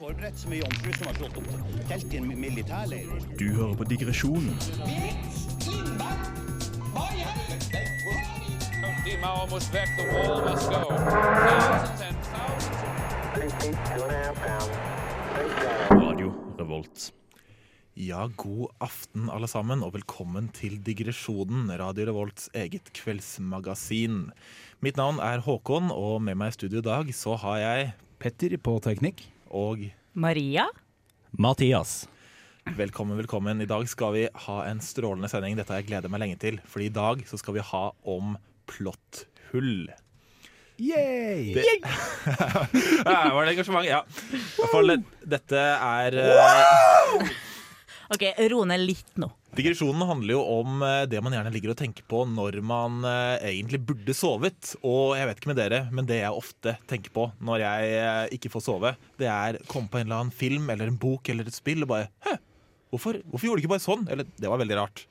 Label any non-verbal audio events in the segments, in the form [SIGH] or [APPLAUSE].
forberedt som en jomfru som har slått opp telt i en militærleir. Du hører på digresjonen. Radio Revolt. Ja, god aften alle sammen, og velkommen til Digresjonen, Radio Revolts eget kveldsmagasin. Mitt navn er Håkon, og med meg i studio i dag så har jeg Petter på teknikk. Og Maria? Mathias. velkommen, velkommen. I dag skal vi ha en strålende sending. Dette har jeg gledet meg lenge til, fordi i dag så skal vi ha om plotthull. Yay! [LAUGHS] Ja, var det engasjement? Ja. I hvert fall, dette er wow! Ok, ro ned litt nå. Digresjonen handler jo om eh, det man gjerne ligger og tenker på når man eh, egentlig burde sovet. Og jeg vet ikke med dere, men det jeg ofte tenker på når jeg eh, ikke får sove, det er komme på en eller annen film eller en bok eller et spill og bare Hæ, hvorfor, hvorfor gjorde du ikke bare sånn? Eller det var veldig rart.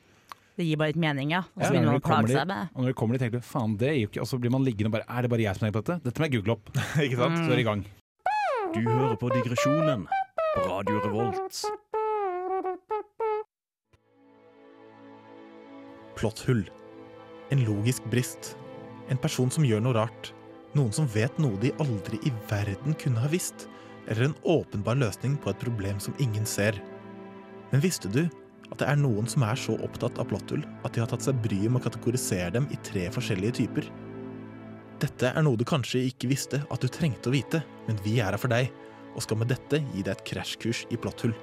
Det gir bare litt mening, ja. Og Ja, så begynner når man å du plage seg med det. Og når det kommer dit, tenker du faen, det gir jo ikke Og så blir man liggende og bare Er det bare jeg som tenker på dette? Dette må jeg google opp. [LAUGHS] ikke sant? Så er det i gang. Du hører på digresjonen på Radio Revolt. Plotthull. En logisk brist. En person som gjør noe rart. Noen som vet noe de aldri i verden kunne ha visst. Eller en åpenbar løsning på et problem som ingen ser. Men visste du at det er noen som er så opptatt av plotthull at de har tatt seg bryet med å kategorisere dem i tre forskjellige typer? Dette er noe du kanskje ikke visste at du trengte å vite, men vi er her for deg, og skal med dette gi deg et krasjkurs i plotthull.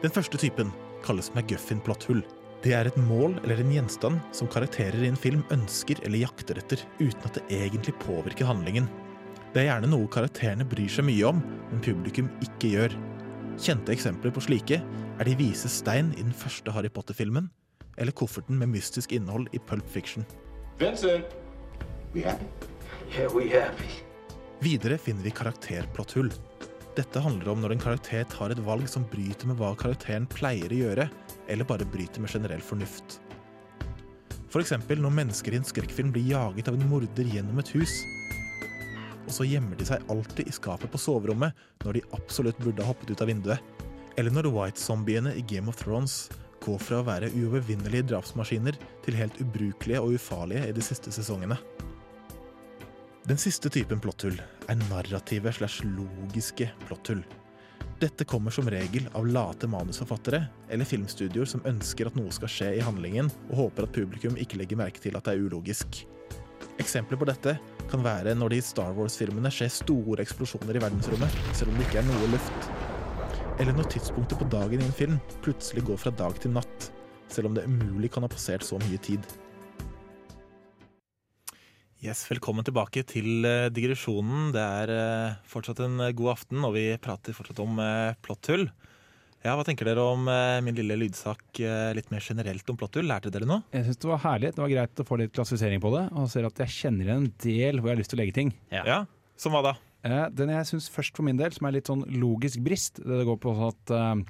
Den første typen kalles McGuffin-plotthull. Det er et mål eller en gjenstand som karakterer i en film ønsker eller jakter etter, uten at det egentlig påvirker handlingen. Det er gjerne noe karakterene bryr seg mye om, men publikum ikke gjør. Kjente eksempler på slike er De vise stein i den første Harry Potter-filmen, eller kofferten med mystisk innhold i Pulp Fiction. Vincent. We happy? Yeah, we happy. Videre finner vi karakterplotthull. Dette handler om når en karakter tar et valg som bryter med hva karakteren pleier å gjøre, eller bare bryter med generell fornuft. For eksempel når mennesker i en skrekkfilm blir jaget av en morder gjennom et hus. Og så gjemmer de seg alltid i skapet på soverommet når de absolutt burde ha hoppet ut av vinduet. Eller når white-zombiene i Game of Thrones går fra å være uovervinnelige drapsmaskiner til helt ubrukelige og ufarlige i de siste sesongene. Den siste typen plotthull er narrative slash logiske plotthull. Dette kommer som regel av late manusforfattere eller filmstudioer som ønsker at noe skal skje i handlingen, og håper at publikum ikke legger merke til at det er ulogisk. Eksempler på dette kan være når det i Star Wars-filmene skjer store eksplosjoner i verdensrommet, selv om det ikke er noe luft. Eller når tidspunktet på dagen i en film plutselig går fra dag til natt, selv om det umulig kan ha passert så mye tid. Yes, Velkommen tilbake til eh, digresjonen. Det er eh, fortsatt en eh, god aften, og vi prater fortsatt om plotthull. Ja, Hva tenker dere om min lille lydsak litt mer generelt om plotthull? Lærte dere noe? Jeg syns det var herlig. Det var greit å få litt klassifisering på det. Og ser at jeg kjenner igjen en del hvor jeg har lyst til å legge ting. Ja. Som hva da? Eh, Den jeg syns først for min del, som er litt sånn logisk brist, det det går på at eh,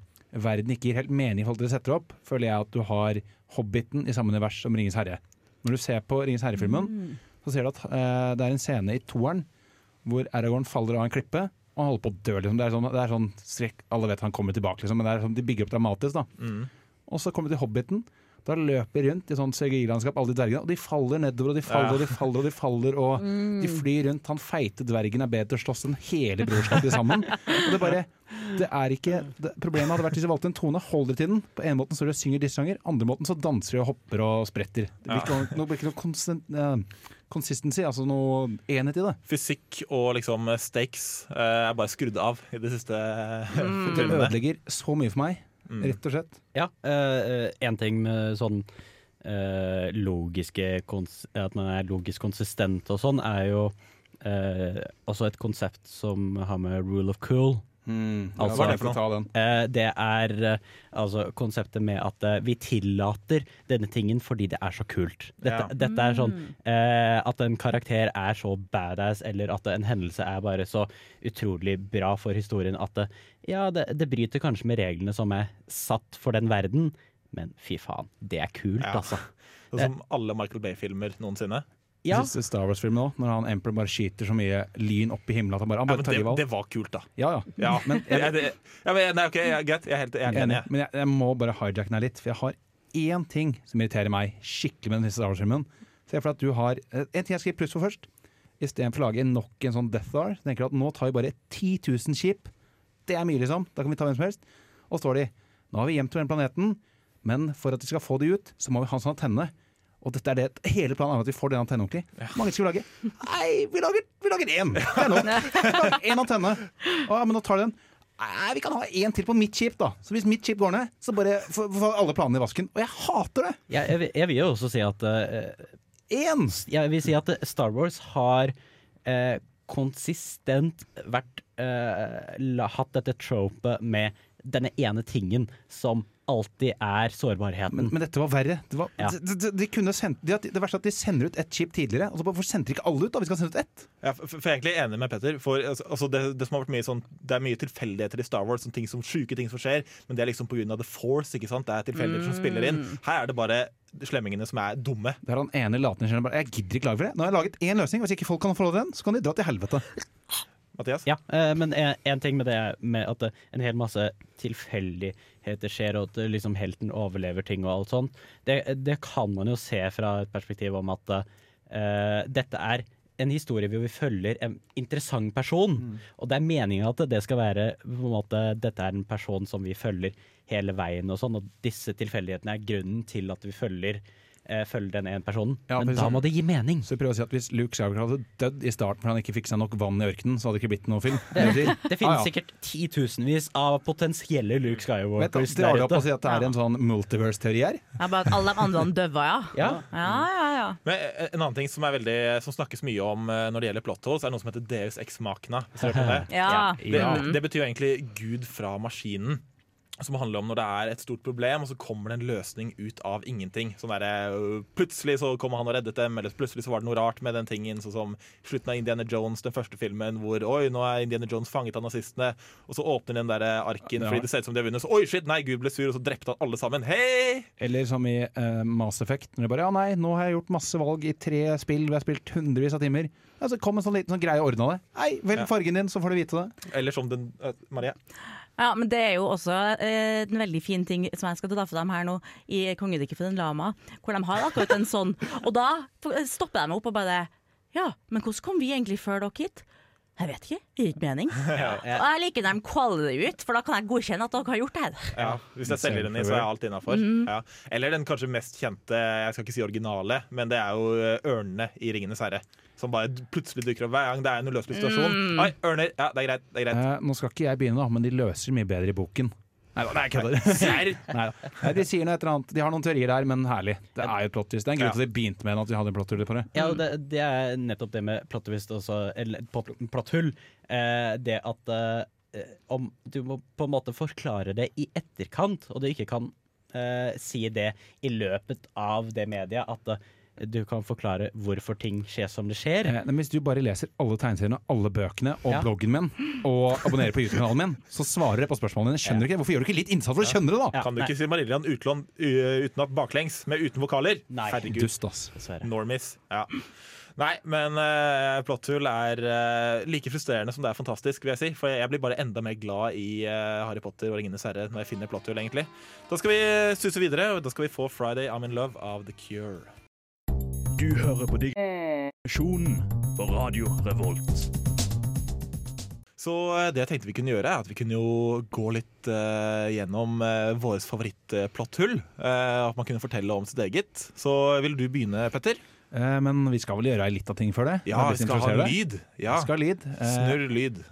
verden ikke gir helt mening i forhold til det du setter opp, føler jeg at du har Hobbiten i samme univers som Ringens herre. Når du ser på Ringens herre-filmen, så ser du at eh, det er en scene i toeren hvor Aragorn faller av en klippe og holder på å dø. Liksom. Det er sånn, det er sånn strekk, Alle vet han kommer tilbake, liksom, men det er sånn, de bygger opp dramatisk. da. Mm. Og så kommer vi til Hobbiten. Da løper de rundt i sånn CGI-landskap, alle de dvergene, og de faller nedover, og de faller, Ja. og de faller, og de faller, og de flyr rundt. Han feite dvergen er bedre til å slåss enn hele brorskapet sammen. Og det bare, det er ikke, det, Problemet hadde vært hvis de valgte en tone, holder til den. På en måten står de og synger disse sanger, andre måten så danser de og hopper og spretter. Det blir ikke, noe- ikke noe konsent, uh, consistency, altså noe enhet i det. Fysikk og liksom stakes uh, er bare skrudd av i de siste eh, Det ødelegger så mye for meg, Mm. rett og slett. Ja, uh, en ting med sånn uh, logiske kons At man er logisk konsistent og sånn, er jo uh, også et konsept som har med rule of cool. Ja, Altså- hva er det for noe? ta? Eh, det er eh, altså konseptet med at eh, vi tillater denne tingen fordi det er så kult. Dette, Ja. dette er sånn eh, at en karakter er så badass, eller at en hendelse er bare så utrolig bra for historien at det, ja, det, det bryter kanskje med reglene som er satt for den verden, men fy faen, det er kult, Ja. altså. Sånn som alle Michael Bay-filmer noensinne. Ja. Siste Star Wars-filmen òg, når han Emperor bare skyter så mye lyn opp i himmelen at han bare, han bare ja, tar det, det var kult, da. Ja, ja. Ja, [LAUGHS] Men jeg- det, men, nei, okay, jeg, greit. Jeg er helt, jeg er Enig. Men jeg, jeg må bare hijacke deg litt, for jeg har én ting som irriterer meg skikkelig med den siste Star Wars-filmen. Se for at du har eh, En ting jeg skriver pluss for først. Istedenfor å lage nok en sånn Death Star, så tenker du at nå tar vi bare 10 000 skip. Det er mye, liksom. Da kan vi ta hvem som helst. Og står de Nå har vi gjemt den planeten, men for at vi skal få de ut, så må vi ha en sånn antenne. Og dette er det hele planen er at vi får den antennen ordentlig. Ja. mange skal vi lage? Nei, vi lager, vi lager én! Det er nok. Én antenne. Å, ja, men da tar de den. Nei, vi kan ha en til på mitt skip, da. Så hvis mitt skip går ned, så bare får alle planene i vasken. Og jeg hater det! Jeg, jeg, vil- jeg vil jo også si at eh, Én! Jeg vil si at Star Wars har uh, konsistent vært uh, hatt dette tropet med denne ene tingen som alltid er sårbarheten. Men, men dette var verre. Det, var, Ja. de, de, de kunne sendt, de, det verste er at de sender ut ett chip tidligere. Og så Hvorfor sendte de ikke alle ut? da? Vi skal sende ut ett. Ja, for, for jeg er egentlig enig med Petter. For altså, altså, det, det, som har vært mye sånn, det er mye tilfeldigheter i Star Wars, sånn ting som sjuke ting som skjer, men det er liksom pga. The Force. ikke sant? Det er tilfeldigheter som spiller inn. Her er det bare slemmingene som er dumme. Der han ene lateningeniøren Jeg gidder ikke lage for det. Nå har jeg laget én løsning. Hvis ikke folk kan få den, så kan de dra til helvete. Mathias? Ja, eh, men en, en ting med det med at en hel masse tilfeldigheter skjer, og at eh, liksom helten overlever ting og alt sånt, det, det kan man jo se fra et perspektiv om at uh, dette er en historie hvor vi følger en interessant person. Og det er meninga at det skal være på en måte, Dette er en person som vi følger hele veien, og sånn, og disse tilfeldighetene er grunnen til at vi følger, eh, følge den ene personen. Ja, Men da må det gi mening. Så jeg prøver å si at Hvis Luke Skywalker hadde dødd i starten fordi han ikke fikk seg nok vann i ørkenen, så hadde det ikke blitt noen film. [LAUGHS] Det, det, det finnes Ah, ja. sikkert titusenvis av potensielle Luke Skywalkers der ute. Si at det er en sånn multiverse-teori her? Ja, bare at alle de andre døva, ja. Ja. Ja, ja, ja. Men eh, en annen ting som, er veldig, som snakkes mye om eh, når det gjelder plot holes, er noe som heter Deus ex machina. Det? ja. Det, det betyr jo egentlig Gud fra maskinen. Som handler om når det er et stort problem, og så kommer det en løsning ut av ingenting. Sånn der, øh, plutselig så kommer han og reddet dem, eller plutselig så var det noe rart med den tingen. Sånn som slutten av Indiana Jones, den første filmen, hvor oi, nå er Indiana Jones fanget av nazistene. Og så åpner den der arken Ja. fordi det ser ut som de har vunnet. Så oi, shit, nei, Gud ble sur, og så drepte han alle sammen. Hei! Eller som i uh, Mass Effect, når de bare ja nei, nå har jeg gjort masse valg i tre spill, vi har spilt hundrevis av timer. Ja, så kom en sånn liten sånn greie og ordna det. Nei, velg Ja. fargen din, så får du vite det. Eller som den uh, Marie. Ja, men det er jo også eh, en veldig fin ting som jeg skal ta for dem her nå, i Kongeriket for den lama, hvor de har akkurat en sånn. Og da stopper de opp og bare Ja, men hvordan kom vi egentlig før dere hit? Jeg vet ikke. Det gir ikke mening. [LAUGHS] Og jeg liker dem de caller det ut, for da kan jeg godkjenne at dere har gjort det her. Ja, Hvis jeg selger den i, så er alt innafor. Ja. Eller den kanskje mest kjente, jeg skal ikke si originale, men det er jo øh, ørnene i 'Ringenes herre'. Som bare plutselig dukker opp hver gang det er en uløselig situasjon. Oi, ørner! Ja, det er greit. det er greit Eh, nå skal ikke jeg begynne, da, men de løser mye bedre i boken. Nei da, jeg kødder. [LAUGHS] Nei De sier noe et eller annet. De har noen teorier der, men herlig. Det er jo et plot twist. Det er en grunn til at de begynte med at de hadde en plot på det. Ja, det, det er nettopp det med plot twist også, eller plot-. Eh, det at eh, om du må på en måte forklare det i etterkant, og du ikke kan eh, si det i løpet av det media at eh, du kan forklare hvorfor ting skjer som det skjer. Eh, men hvis du bare leser alle tegneseriene, alle bøkene og Ja. bloggen min, og abonnerer på YouTube-kanalen min, så svarer jeg på spørsmålene dine. Skjønner du ikke? Hvorfor gjør du ikke litt innsats for å skjønne det, da? Ja, Kan du nei. ikke si Marillion utlån uten at baklengs, med uten vokaler? Nei. Herregud. Dust, ass. Normis. Ja. Nei, men uh, Plotthull er uh, like frustrerende som det er fantastisk, vil jeg si. For jeg blir bare enda mer glad i uh, Harry Potter og Ringenes herre når jeg finner Plotthull, egentlig. Da skal vi suse videre, og da skal vi få 'Friday I'm in Love' av The Cure. Du hører på Digresjonen på Radio Revolt. Så eh, det jeg tenkte vi kunne gjøre, er at vi kunne jo gå litt uh, gjennom uh, vårt favorittplotthull. Uh, at man kunne fortelle om sitt eget. Så vil du begynne, Petter? Uh, men vi skal vel gjøre litt av ting før det? Ja, vi skal ha lyd. Ja. Vi skal ha lyd. Eh, Snurr lyd.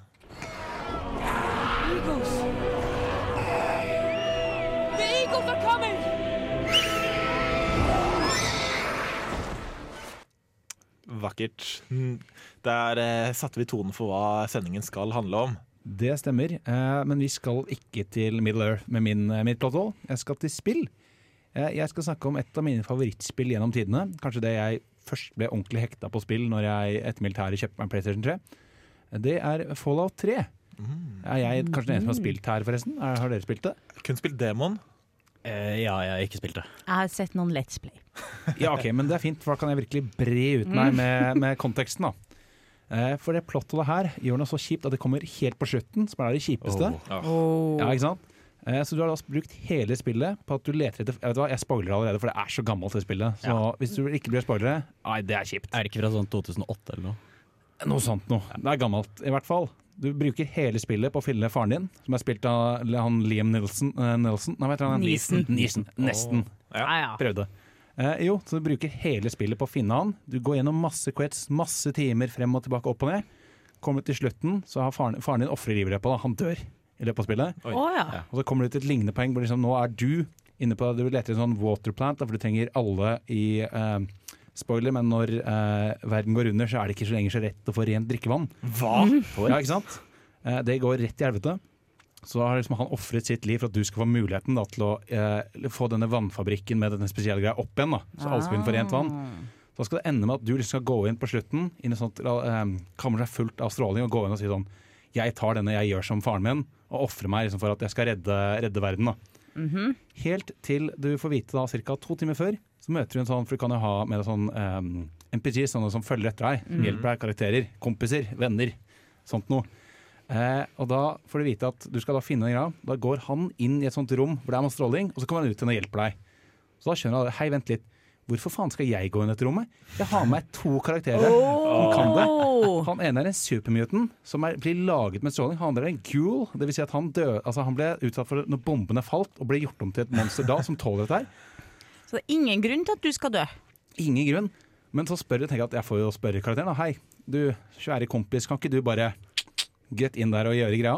Vakkert. Mm, Der eh, satte vi tonen for hva sendingen skal handle om. Det stemmer, eh, men vi skal ikke til Middle Earth med min, eh, mitt plotthold. Jeg skal til spill. Eh, jeg skal snakke om et av mine favorittspill gjennom tidene. Kanskje det jeg først ble ordentlig hekta på spill når jeg etter militæret kjøpte meg en PlayStation 3. Det er Fallout 3. Er jeg kanskje den eneste som har spilt her, forresten? Er, har dere spilt det? Kun spilt demoen. Eh, ja, jeg har ikke spilt det. Jeg har sett noen Let's Play. Ja, ok, men det er fint, for da kan jeg virkelig bre ut meg med, med konteksten. da. Eh, for det plottet her gjør noe så kjipt at det kommer helt på slutten, som er det kjipeste. Ja, ikke sant? Eh, så du har da brukt hele spillet på at du leter etter Jeg vet hva, jeg spoiler allerede, for det er så gammelt det spillet. Så hvis du ikke blir spoilere, nei, det er kjipt. Er det ikke fra sånn 2008 eller noe? Noe sånt noe. Det er gammelt, i hvert fall. Du bruker hele spillet på å finne faren din, som er spilt av han Liam Nilsen. uh, Nelson. Nei, hva heter han? Nisen. Nisen. Nesten. Ja, ja. Prøvde. Uh, jo, så du bruker hele spillet på å finne han. Du går gjennom masse quets, masse timer frem og tilbake, opp og ned. Kommer du til slutten, så har faren, faren din ofrer livet på deg. Han dør i løpet av spillet. Oh, ja. Og så kommer du til et lignende poeng hvor liksom, nå er du inne på Du leter etter en sånn waterplant, for du trenger alle i eh, Spoiler, men når eh, verden går under, så er det ikke så lenger så rett å få rent drikkevann. Hva? Ja, ikke sant? Eh, det går rett i helvete. Så har liksom han ofret sitt liv for at du skal få muligheten da, til å eh, få denne vannfabrikken med denne spesielle greia opp igjen. da Så alle skal å få rent vann. Så skal det ende med at du liksom skal gå inn på slutten inn i sånt eh, kammer er fullt av stråling, og gå inn og si sånn Jeg tar denne jeg gjør som faren min, og ofrer meg liksom for at jeg skal redde, redde verden. da Helt til du får vite da ca. to timer før, så møter du en sånn For du kan jo ha med deg sånn um, MPG, sånne som følger etter deg. Som hjelper deg, karakterer, kompiser, venner. Sånt noe. Eh, og da får du vite at du skal da finne en grav. Da går han inn i et sånt rom hvor det er masse stråling, og så kommer han ut igjen og hjelper deg. Så da skjønner han, hei, vent litt. Hvorfor faen skal jeg gå inn i dette rommet? Jeg har med to karakterer som kan det. Han ene er en supermutant som er, blir laget med stråling. Han andre er en ghoul. Det vil si at han, død, altså han ble utsatt for når bombene falt, og ble gjort om til et monster da som tåler dette her. Så det er ingen grunn til at du skal dø. Ingen grunn. Men så spør jeg, tenker jeg at jeg får jo spørre karakteren. da. Hei, du svære kompis, kan ikke du bare get inn der og gjøre greia?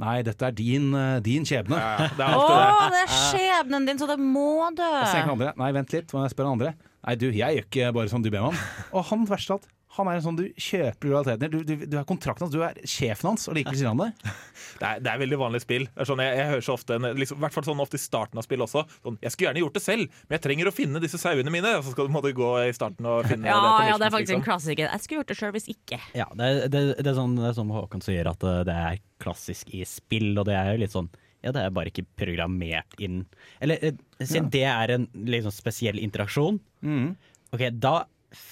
Nei, dette er din, eh, din skjebne. Ja, det er Å, alltid det. det er skjebnen din, så det må dø. Andre, nei vent litt, må jeg spørre den andre. Nei du, jeg gjør ikke bare som du ber meg om. Og han verst av alt, han er en sånn du kjøper lojaliteten til. Du, du, du er kontrakten hans, du er sjefen hans, og likevel siden av det. [LAUGHS] Det er, det er veldig vanlig spill. Det er sånn, jeg, jeg hører så ofte, en- liksom, i hvert fall sånn ofte i starten av spill også. Sånn, jeg skulle gjerne gjort det selv, men jeg trenger å finne disse sauene mine. Og så skal du måtte gå i starten og finne Ja, det ja, det er faktisk faktisk en liksom. klassiker. Jeg skulle gjort det sjøl hvis ikke. Ja, det, det, det, er sånn, det er sånn Håkon sier, at eh, det er klassisk i spill, og det er jo litt sånn ja, det er bare ikke programmert inn Eller siden siden det er en liksom spesiell interaksjon, OK, da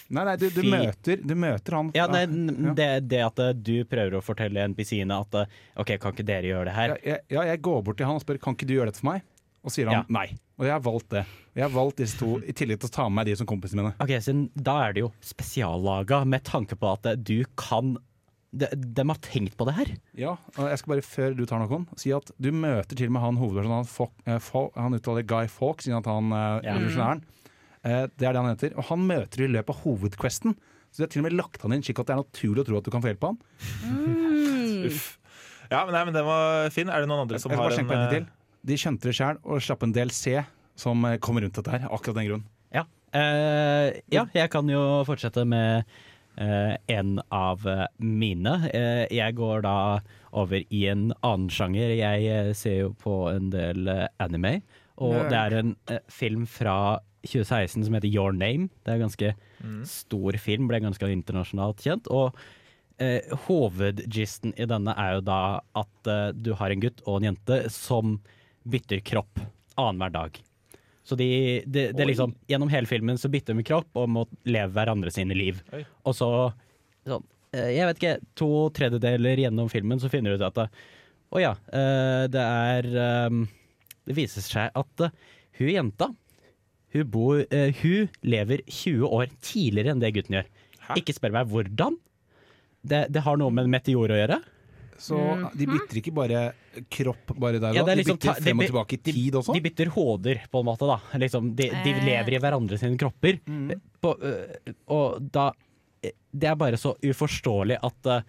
Nei, nei, du, du, møter, du møter han. Ja, nei, det, det at eh, du prøver å fortelle NPC-ene at eh, OK, kan ikke dere gjøre det her? Ja, jeg, ja, jeg går bort til han og spør kan ikke du gjøre dette for meg. Og sier han Ja. nei. Og jeg har valgt det. Jeg har valgt disse to i tillegg til å ta med meg de som kompisene mine. Ok, så Da er det jo spesiallaga med tanke på at eh, du kan de, de har tenkt på det her. Ja, og jeg skal bare før du tar noen, si at du møter til og med han hovedpersonen. Han, han uttaler Guy Fawkes, siden at han Ja. revolusjonæren. Eh, det er det han heter. Og han møter du i løpet av hovedquesten. Så de har til og med lagt han inn slik at det er naturlig å tro at du kan få hjelp av han. Uff. Ja, men, nei, men den var fin. Er det noen andre Jeg som har en en eh, til. De skjønte det sjøl og slapp en del C som eh, kommer rundt dette her. Akkurat den grunnen. Ja. Uh, ja, jeg kan jo fortsette med uh, en av eh, mine. Uh, jeg går da over i en annen sjanger. Jeg eh, ser jo på en del eh, anime, og Nerd. det er en eh, film fra 2016 som heter Your Name. Det er en ganske stor film, ble ganske internasjonalt kjent. Og eh, hovedgisten i denne er jo da at eh, du har en gutt og en jente som bytter kropp annenhver dag. Så de, det de, er liksom, gjennom hele filmen så bytter de kropp og må leve hverandre sine liv. Oi. Og så, sånn, eh, jeg vet ikke, to tredjedeler gjennom filmen så finner du ut at å oh ja, eh, det er eh, Det viser seg at eh, hun jenta hun, bor, uh, hun lever 20 år tidligere enn det gutten gjør. Hæ? Ikke spør meg hvordan. Det, det har noe med meteor å gjøre. Så de bytter ikke bare kropp bare der og Ja, da, det er de liksom bytter frem og de- tilbake i tid også? De bytter hoder, på en måte. da liksom, de, de Eh. lever i hverandre sine kropper. På, øh, og da Det er bare så uforståelig at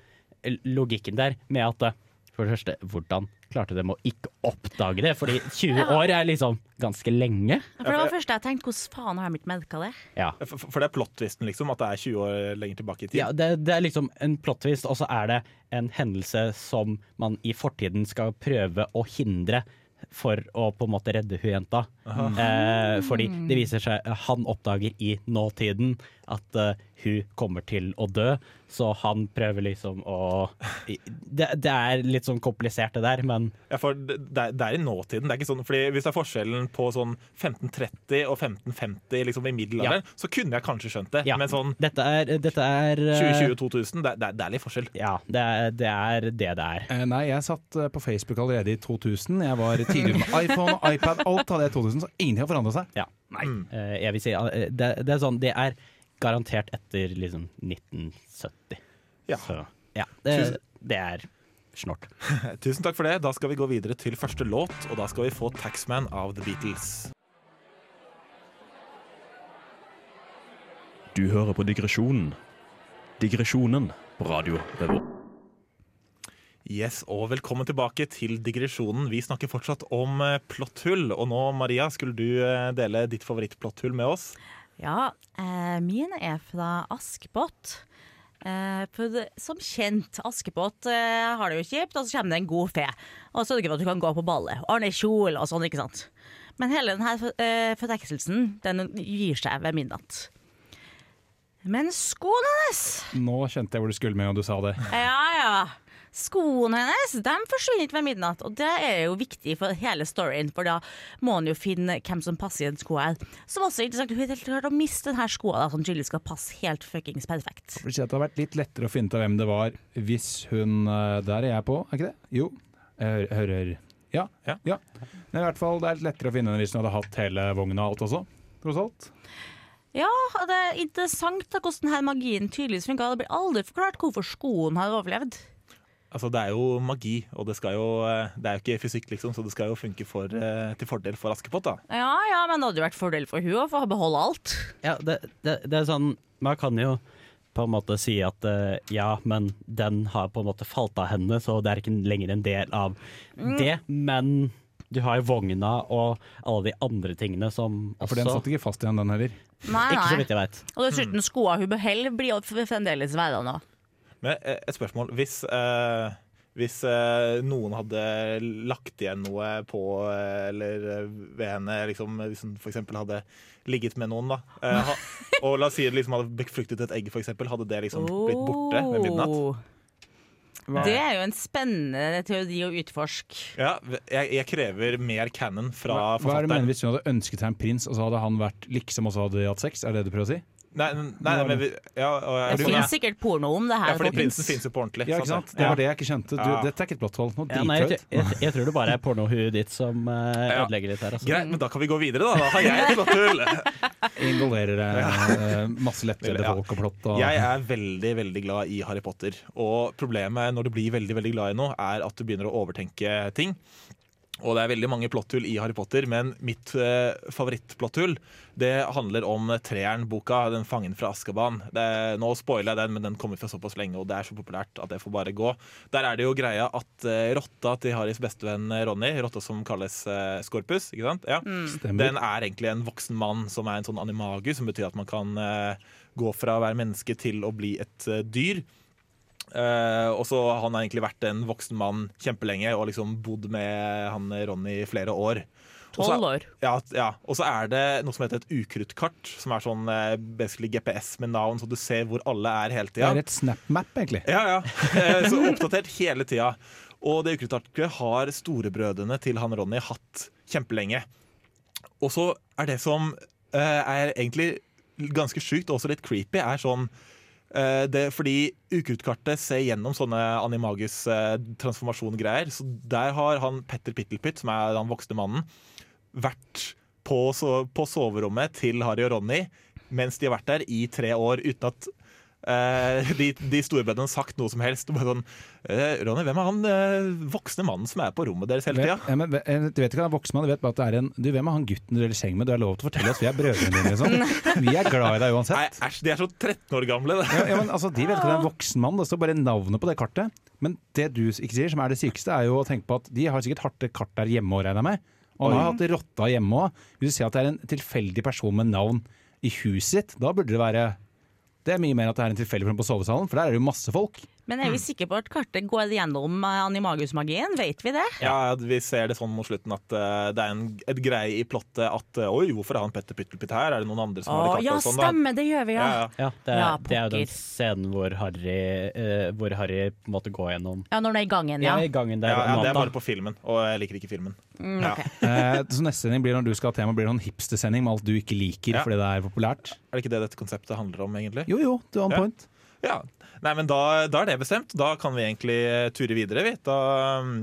logikken der med at For det første, hvordan klarte de å ikke oppdage det? Fordi 20 år er liksom ganske lenge. Ja, For det var det første jeg tenkte, hvordan faen har de ikke merka det? Ja. For, for det er plot-twisten, liksom? At det er 20 år lenger tilbake i tid? Ja, det, det er liksom en plot-twist, og så er det en hendelse som man i fortiden skal prøve å hindre for å på en måte redde hun jenta. Eh, fordi det viser seg Han oppdager i nåtiden at uh, hun kommer til å dø, så han prøver liksom å Det, det er litt sånn komplisert det der, men Ja, for det, det er- i nåtiden. Det er ikke sånn, fordi Hvis det er forskjellen på sånn 1530 og 1550 liksom i middelalderen, så kunne jeg kanskje skjønt det. ja. Men sånn Dette er, dette er eh, 2020-2000, det, det, er- det er litt forskjell. Ja, det er, det er det det er. Eh, Nei, jeg satt eh, på Facebook allerede i 2000. Jeg var tidligere med iPhone og iPad. Alt hadde jeg i 2000, så ingenting har forandra seg. Ja. Eh, jeg vil si eh, det, det er sånn Det er garantert etter liksom 1970. Ja. Så ja, det, det er snort. [LAUGHS] Tusen takk for det. Da skal vi gå videre til første låt, og da skal vi få 'Taxman' av The Beatles. Du hører på Digresjonen. Digresjonen på radio Revolt. Yes, og velkommen tilbake til digresjonen. Vi snakker fortsatt om eh, plotthull. Og nå, Maria, skulle du eh, dele ditt favorittplotthull med oss? Ja, eh, mine er fra Askepott. Eh, for som kjent, Askepott eh, har det jo kjipt, og så kommer det en god fe. Og sørger for at du kan gå på ballet. Ordne kjole og sånn, ikke sant. Men hele denne eh, fortekkelsen, den gir seg ved midnatt. Men skoene hennes Nå kjente jeg hvor du skulle med og du sa det. Ja, ja. Skoene hennes de forsvinner ikke ved midnatt, og det er jo viktig for hele storyen, for da må han jo finne hvem som passer i den sko her. Som også er interessant, hun har helt klart å miste denne skoa, da, som tydeligvis skal passe helt fuckings perfekt. Det har vært litt lettere å finne ut av hvem det var hvis hun eh, Der er jeg på, er ikke det? Jo. Jeg hører, hører. Ja. Ja. ja. Men i hvert fall det er litt lettere å finne henne hvis hun hadde hatt hele vogna og alt også. Tross alt. Ja, og det er interessant da, hvordan denne magien tydeligvis funka. Det blir aldri forklart hvorfor skoen har overlevd. Altså, Det er jo magi, og det, skal jo, eh, det er jo ikke fysikk, liksom, så det skal jo funke for, eh, til fordel for Askepott. da. Ja ja, men det hadde jo vært fordel for hun å få beholde alt. Ja, det, det, det er sånn Man kan jo på en måte si at eh, ja, men den har på en måte falt av henne, så det er ikke lenger en del av det. Men du har jo vogna og alle de andre tingene som Ja, for den satt ikke fast igjen, den heller. Nei, Ikke så vidt jeg vet. Og dessuten, skoa hun beholder, blir fremdeles værende. Men eh, et spørsmål. Hvis, eh, hvis eh, noen hadde lagt igjen noe på eh, eller eh, ved henne, liksom, hvis hun f.eks. hadde ligget med noen, da, eh, [LAUGHS] og la oss si det liksom hadde befruktet et egg, f.eks., hadde det liksom blitt borte ved midnatt? Hva? Det er jo en spennende teori å utforske. Ja, jeg, jeg krever mer canon fra Hva er det mener hvis hun hadde ønsket seg en prins, og så hadde han vært liksom også hadde hatt sex? Er det det du prøver å si? Nei, nei, nei, men vi, ja, og, Det ja, finnes sikkert porno om det ja, her. fordi prinsen finnes jo på ordentlig. Ja, ikke sant? Det var det jeg ikke skjønte. Du, Dette er ikke et blått hold. Ja, nei, jeg, jeg, jeg tror det bare er pornohuet ditt som uh, ødelegger litt her. Altså. Greit, men da kan vi gå videre, da. Da har jeg et plotthull. [LAUGHS] Involverer uh, masse lettere Ja. folk og plott. Og, Jeg er veldig veldig glad i Harry Potter. Og problemet når du blir veldig veldig glad i noe, er at du begynner å overtenke ting. Og det er veldig mange plotthull i Harry Potter, men mitt eh, favorittplotthull det handler om treeren-boka, 'Den fangen fra Askaban'. Det, nå spoiler jeg den, men den kommer for såpass lenge, og det er så populært at det får bare gå. Der er det jo greia at eh, rotta til Harrys bestevenn Ronny, rotta som kalles eh, Skorpus, ikke sant? Ja. Mm. Den er egentlig en voksen mann som er en sånn animagus, som betyr at man kan eh, gå fra å være menneske til å bli et eh, dyr. Eh, og så har Han har egentlig vært en voksen mann kjempelenge og liksom bodd med han Ronny i flere år. Tolv år. Ja, ja. Og så er det noe som heter et ukruttkart, som er sånn eh, basically GPS med navn, så du ser hvor alle er hele Det tida. er et snap-map, egentlig. Ja, ja. Eh, Så oppdatert hele tida. Og det ukruttarket har storebrødrene til han Ronny hatt kjempelenge. Og så er det som uh, er egentlig ganske sjukt, og også litt creepy, er sånn det, fordi ukruttkartet ser gjennom sånne animagus transformasjon-greier. så der har han Petter Pittelpytt, som er den voksne mannen, vært på, på soverommet til Harry og Ronny mens de har vært der i tre år uten at eh, de, de storebrødrene har sagt noe som helst. Bare sånn, eh, Ronny, hvem er han eh, voksne mannen som er på rommet deres hele tida? Ja, men, eh, du vet ikke hva han voksen mann, du vet bare at det er en Du, hvem er han gutten du deler seng med? Du har lov til å fortelle oss, vi er brødrene dine, liksom. [LAUGHS] Vi er glad i deg Nei, uansett. æsj, de er så 13 år gamle. det. Ja, ja, men altså, De vet ikke at det er en voksen mann, det står bare navnet på det kartet. Men det du ikke sier, som er det sykeste, er jo å tenke på at de har sikkert harde kart der hjemme òg, regner jeg med. Og de har hatt rotta hjemme òg. Hvis du ser at det er en tilfeldig person med navn i huset sitt, da burde det være Det er mye mer at det er en tilfeldig på sovesalen, for der er det jo masse folk. Men er vi sikre på at kartet går gjennom animagusmagien? Vet vi det? Ja, Vi ser det sånn mot slutten at eh, det er en, et greie i plottet at eh, Oi, hvorfor er han Petter Pyttelpytt her? Er det noen andre som har Å, det kartet? ja, og sånn, da? stemmer, det gjør vi, ja. Ja, ja. Ja, det, er- Ja, det er jo den scenen hvor Harry, uh, hvor Harry på en måte går gjennom Ja, når det er i gangen, Ja, ja. i gangen der Ja, ja, det er bare på filmen, og jeg liker ikke filmen. Mm, Ja. ok. [LAUGHS] Eh, så neste sending blir når du skal ha tema, blir det en hipstersending med alt du ikke liker Ja. fordi det er populært. Er det ikke det dette konseptet handler om, egentlig? Jo jo, du har en Ja. point. Ja. Nei, men da, da er det bestemt. Da kan vi egentlig eh, ture videre, vi. Da mm,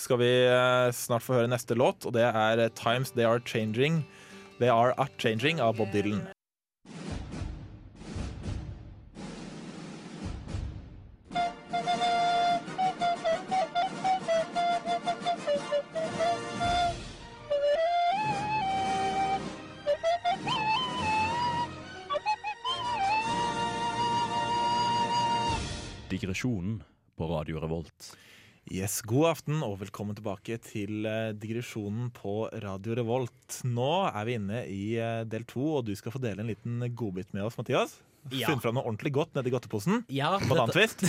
skal vi eh, snart få høre neste låt, og det er eh, 'Times They Are Changing'. They Are Up Changing av Bob Dylan. God aften og velkommen tilbake til eh, digresjonen på Radio Revolt. Nå er vi inne i eh, del to, og du skal få dele en liten godbit med oss, Mathias. Ja. Funnet fram noe ordentlig godt nedi godteposen. Ja, Banantvist.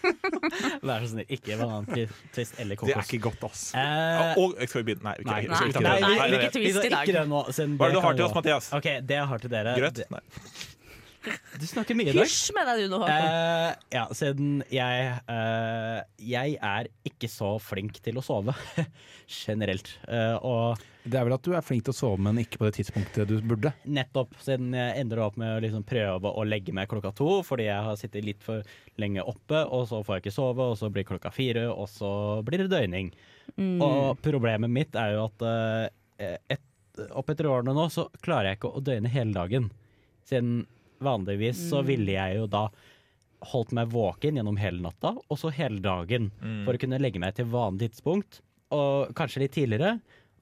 [LAUGHS] Vær så snill, ikke banantvist eller kokos. Det er ikke godt, ass. Eh, Og skal vi begynne? Nei. vi kan- ikke- ikke i dag. Ikke det nå, Hva er det du har til oss, Mathias? Ok, det jeg har til dere Grøt? Nei. Du snakker mye i dag. Hysj med deg du nå, Håkon. Uh, ja, siden jeg uh, Jeg er ikke så flink til å sove [LAUGHS] generelt. Uh, og Det er vel at du er flink til å sove, men ikke på det tidspunktet du burde. nettopp siden jeg ender opp med å liksom prøve å legge meg klokka to fordi jeg har sittet litt for lenge oppe, og så får jeg ikke sove, og så blir klokka fire, og så blir det døgning. Mm. Og problemet mitt er jo at et, opp etter årene nå så klarer jeg ikke å døgne hele dagen. Siden vanligvis så ville jeg jo da holdt meg våken gjennom hele natta, og så hele dagen. For å kunne legge meg til vanlig tidspunkt, og kanskje litt tidligere,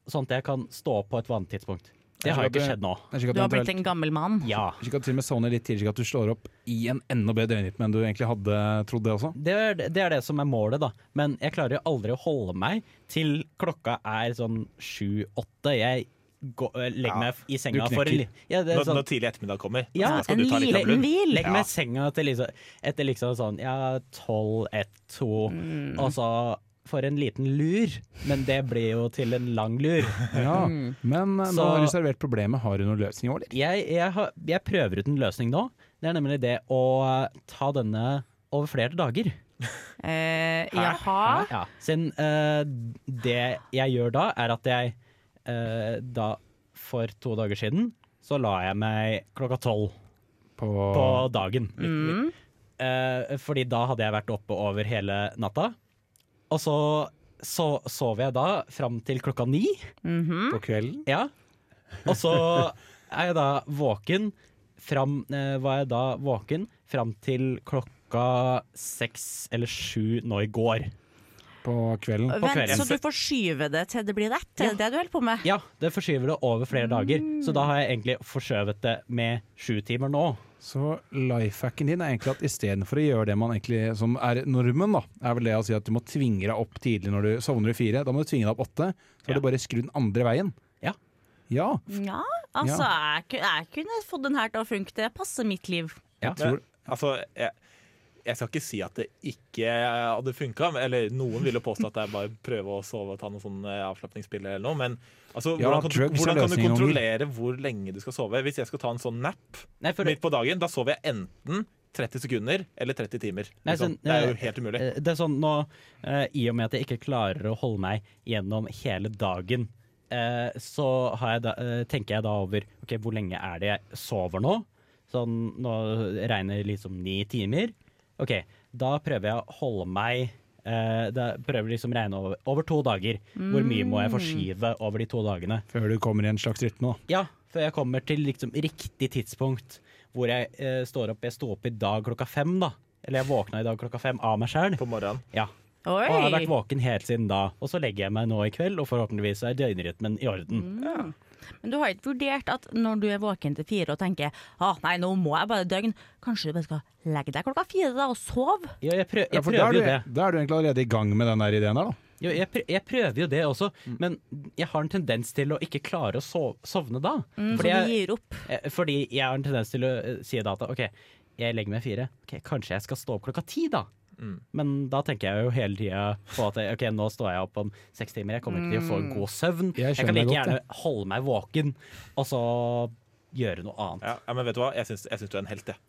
sånn at jeg kan stå opp på et vanlig tidspunkt. Det har jo ikke skjedd nå. Er Du har blitt en gammel mann. Ja. slik at til og med sovner litt tidligere, at du slår opp i en enda bedre døgnrytme enn du egentlig hadde trodd det også. Det er, det er det som er målet, da. Men jeg klarer jo aldri å holde meg til klokka er sånn sju-åtte. Jeg går, legger Ja, meg i senga du for knekker. ja, det Når, sånn, når tidlig ettermiddag kommer, Ja, så skal du ta litt av Kablun. Legg meg i senga til liksom, etter liksom sånn ja, tolv, ett, to, Mm. og så for en liten lur. Men det blir jo til en lang lur. [LAUGHS] Ja, Mm. Men eh, nå Så- har du servert problemet. Har du noen løsning over det? Jeg, jeg, har, jeg prøver ut en løsning nå. Det er nemlig det å ta denne over flere dager. Eh, jaha. Ja, siden eh, det jeg gjør da, er at jeg eh, da for to dager siden så la jeg meg klokka tolv På, på dagen. Mm. Eh, fordi da hadde jeg vært oppe over hele natta. Og så, så sov jeg da fram til klokka ni. Mhm. på kvelden? Ja. Og så er jeg da våken fram eh, Var jeg da våken fram til klokka seks eller sju nå i går. På kvelden. På Vent, kvelden. så du forskyver det til det blir rett? Ja. det det du holder på med? Ja, det forskyver det over flere dager. Så da har jeg egentlig forskjøvet det med sju timer nå. Så lifehacken din er egentlig at istedenfor å gjøre det man egentlig som er normen, da, er vel det å si at du må tvinge deg opp tidlig når du sovner i fire. Da må du tvinge deg opp åtte. Så har Ja. du bare skrudd den andre veien. Ja. Ja. Ja, altså, Jeg, jeg kunne fått den her til å funke. Det passer mitt liv. Ja. Men, altså, jeg, jeg skal ikke si at det ikke hadde funka, eller noen vil jo påstå at det er bare prøve å sove og ta noen sånn eh, avslapningspiller eller noe, men altså, Ja, hvordan, kan du, hvordan kan du kontrollere hvor lenge du skal sove? Hvis jeg skal ta en sånn nap Nei, for, midt på dagen, da sover jeg enten 30 sekunder eller 30 timer. Nei, sånn, det er jo eh, helt umulig. eh, det er sånn nå, eh, I og med at jeg ikke klarer å holde meg gjennom hele dagen, eh, så har jeg da, tenker jeg da over ok, hvor lenge er det jeg sover nå. Sånn, nå regner liksom ni timer. OK, da prøver jeg å holde meg Uh, Da prøver liksom å regne over, over to dager. Hvor mye må jeg forskyve over de to dagene? Før du kommer i en slags rytme, da. Ja, før jeg kommer til liksom riktig tidspunkt hvor jeg uh, står opp. Jeg sto opp i dag klokka fem, da. Eller jeg våkna i dag klokka fem av meg sjøl. På morgenen. Ja. Oi! Og har vært våken helt siden da. Og så legger jeg meg nå i kveld, og forhåpentligvis er døgnrytmen i orden. Men du har ikke vurdert at når du er våken til fire og tenker ah, nei, nå må jeg bare døgn, kanskje du bare skal legge deg klokka fire da og sove? Ja, jeg, prø Ja, jeg for da er, prøver jo det. da er du egentlig allerede i gang med den der ideen der, da. Jo, jeg, prøver, jeg prøver jo det også, men jeg har en tendens til å ikke klare å sove, sovne da. Mm, så Fordi du jeg, gir opp? eh, fordi jeg har en tendens til å eh, si da at OK, jeg legger meg fire. Okay, Kanskje jeg skal stå opp klokka ti, da. Mm. Men da tenker jeg jo hele tida på at ok, nå står jeg opp om seks timer, jeg kommer ikke til å få en god søvn. Jeg Jeg, kan like godt gjerne holde meg våken, og så gjøre noe annet. Ja, ja, men vet du hva? Jeg syns, jeg syns du er en helt, jeg.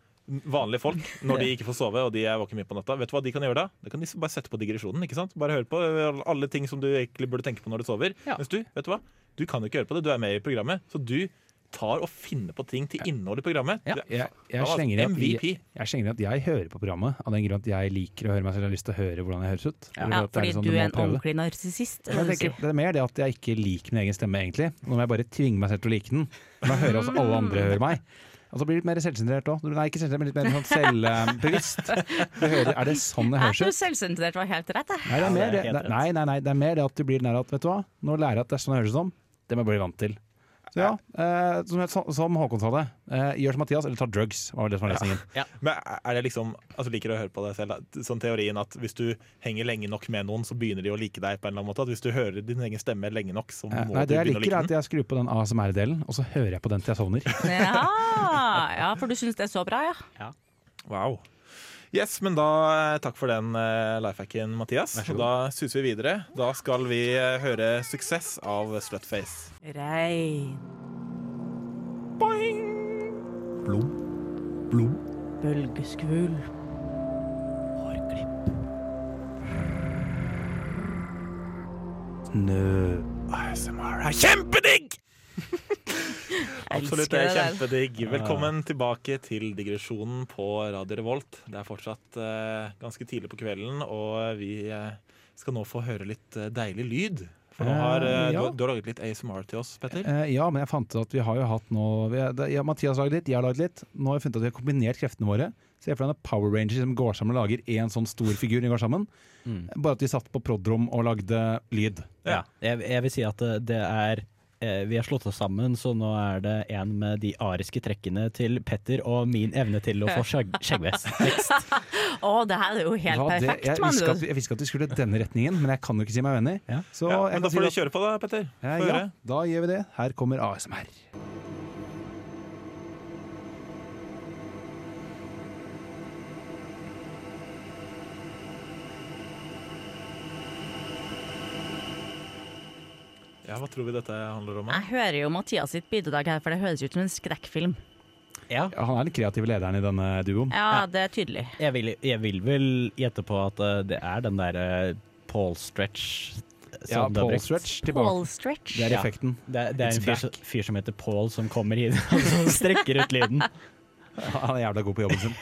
Vanlige folk, når de ikke får sove og de er våkne mye på natta, vet du hva de kan gjøre da? Det kan de bare sette på digresjonen. ikke sant? Bare høre på alle ting som du egentlig burde tenke på når du sover. Ja. Mens du, vet du hva? Du kan jo ikke høre på det, du er med i programmet. Så du tar og finner på ting til innholdet i programmet. Ja. Du er- Jeg, jeg, slenger at MVP. jeg slenger i at jeg hører på programmet av den grunn at jeg liker å høre meg selv. Jeg har lyst til å høre hvordan jeg høres ut. Ja, ja fordi er fordi sånn, du er en ordentlig narsissist. er det du er mer det at jeg ikke liker min egen stemme, egentlig. Nå må jeg bare tvinge meg selv til å like den. Men jeg hører også alle andre høre meg. Og så blir det litt mer selvsentrert òg. Nei, ikke selvsentrert, men litt mer sånn selvbevisst. Er det sånn det Jeg høres tror ut? selvsentrert var helt rett, jeg. Nei, det er, mer, det er det, helt det, nei, nei, nei, det er mer det at du blir nær at vet du hva, nå lærer jeg at det er sånn det høres ut som. Det må jeg bli vant til. Ja, eh, som, som- Håkon sa det, eh, gjør som Mathias, eller ta drugs. var det som var lesningen. Men er det liksom Altså Liker å høre på det selv? Sånn teorien at hvis du henger lenge nok med noen, så begynner de å like deg på en eller annen måte? At hvis du hører din egen stemme lenge nok, så Eh, Nei, du det jeg liker, er at jeg skrur på den ASMR-delen, og så hører jeg på den til jeg sovner. [LAUGHS] [LAUGHS] Ja, ja, for du syns det er så bra, ja? Wow. Yes, men da eh, takk for den uh, lifehacken, Mathias. Og da suser vi videre. Da skal vi eh, høre 'Suksess' av Slutface. Boing. Blom. Blom. Bølgeskvulp. Snø. ASMR er kjempedigg! [LAUGHS] Absolutt, det er kjempedigg. Velkommen tilbake til digresjonen på Radio Revolt. Det er fortsatt eh, ganske tidlig på kvelden, og vi eh, skal nå få høre litt eh, deilig lyd. For nå har, eh, ja. du, har- du har laget litt ASMR til oss, Petter. Eh, ja, men jeg fant ut at vi har jo hatt nå vi, er- det, ja, Mathias har laget litt, jeg har laget litt. Nå har vi funnet at vi har kombinert kreftene våre. Se for deg en Power Rangers som går sammen og lager én sånn stor figur. De går sammen. Mm. Bare at vi satt på prod.rom og lagde lyd. Ja. Jeg, jeg vil si at det- det er eh, Vi har slått oss sammen, så nå er det en med de ariske trekkene til Petter og min evne til å få [LAUGHS] skjegg- skjeggvekst. Å, det her er jo helt Ja, det, perfekt, jeg, mann. visste at, vi- jeg visste at vi skulle denne retningen, men jeg kan jo ikke si meg uenig. Ja. Så Ja, men da får si du kjøre på, da, Petter. Ja, ja, da gjør vi det. Her kommer ASMR. Ja, Hva tror vi dette handler om? da? Jeg hører jo Mathias sitt bidrag her, for det høres ut som en skrekkfilm. Ja. Ja, han er den kreative lederen i denne duoen. Ja, det er tydelig. Jeg vil, jeg vil vel gjette på at eh, det er den derre Paul Stretch som Ja, Paul brukt. Stretch. Paul Stretch. Det er Ja. effekten. Det, det er It's en fyr, som- fyr som heter Paul som kommer hit og så strekker ut lyden. [LAUGHS] Han er jævla god på jobben sin.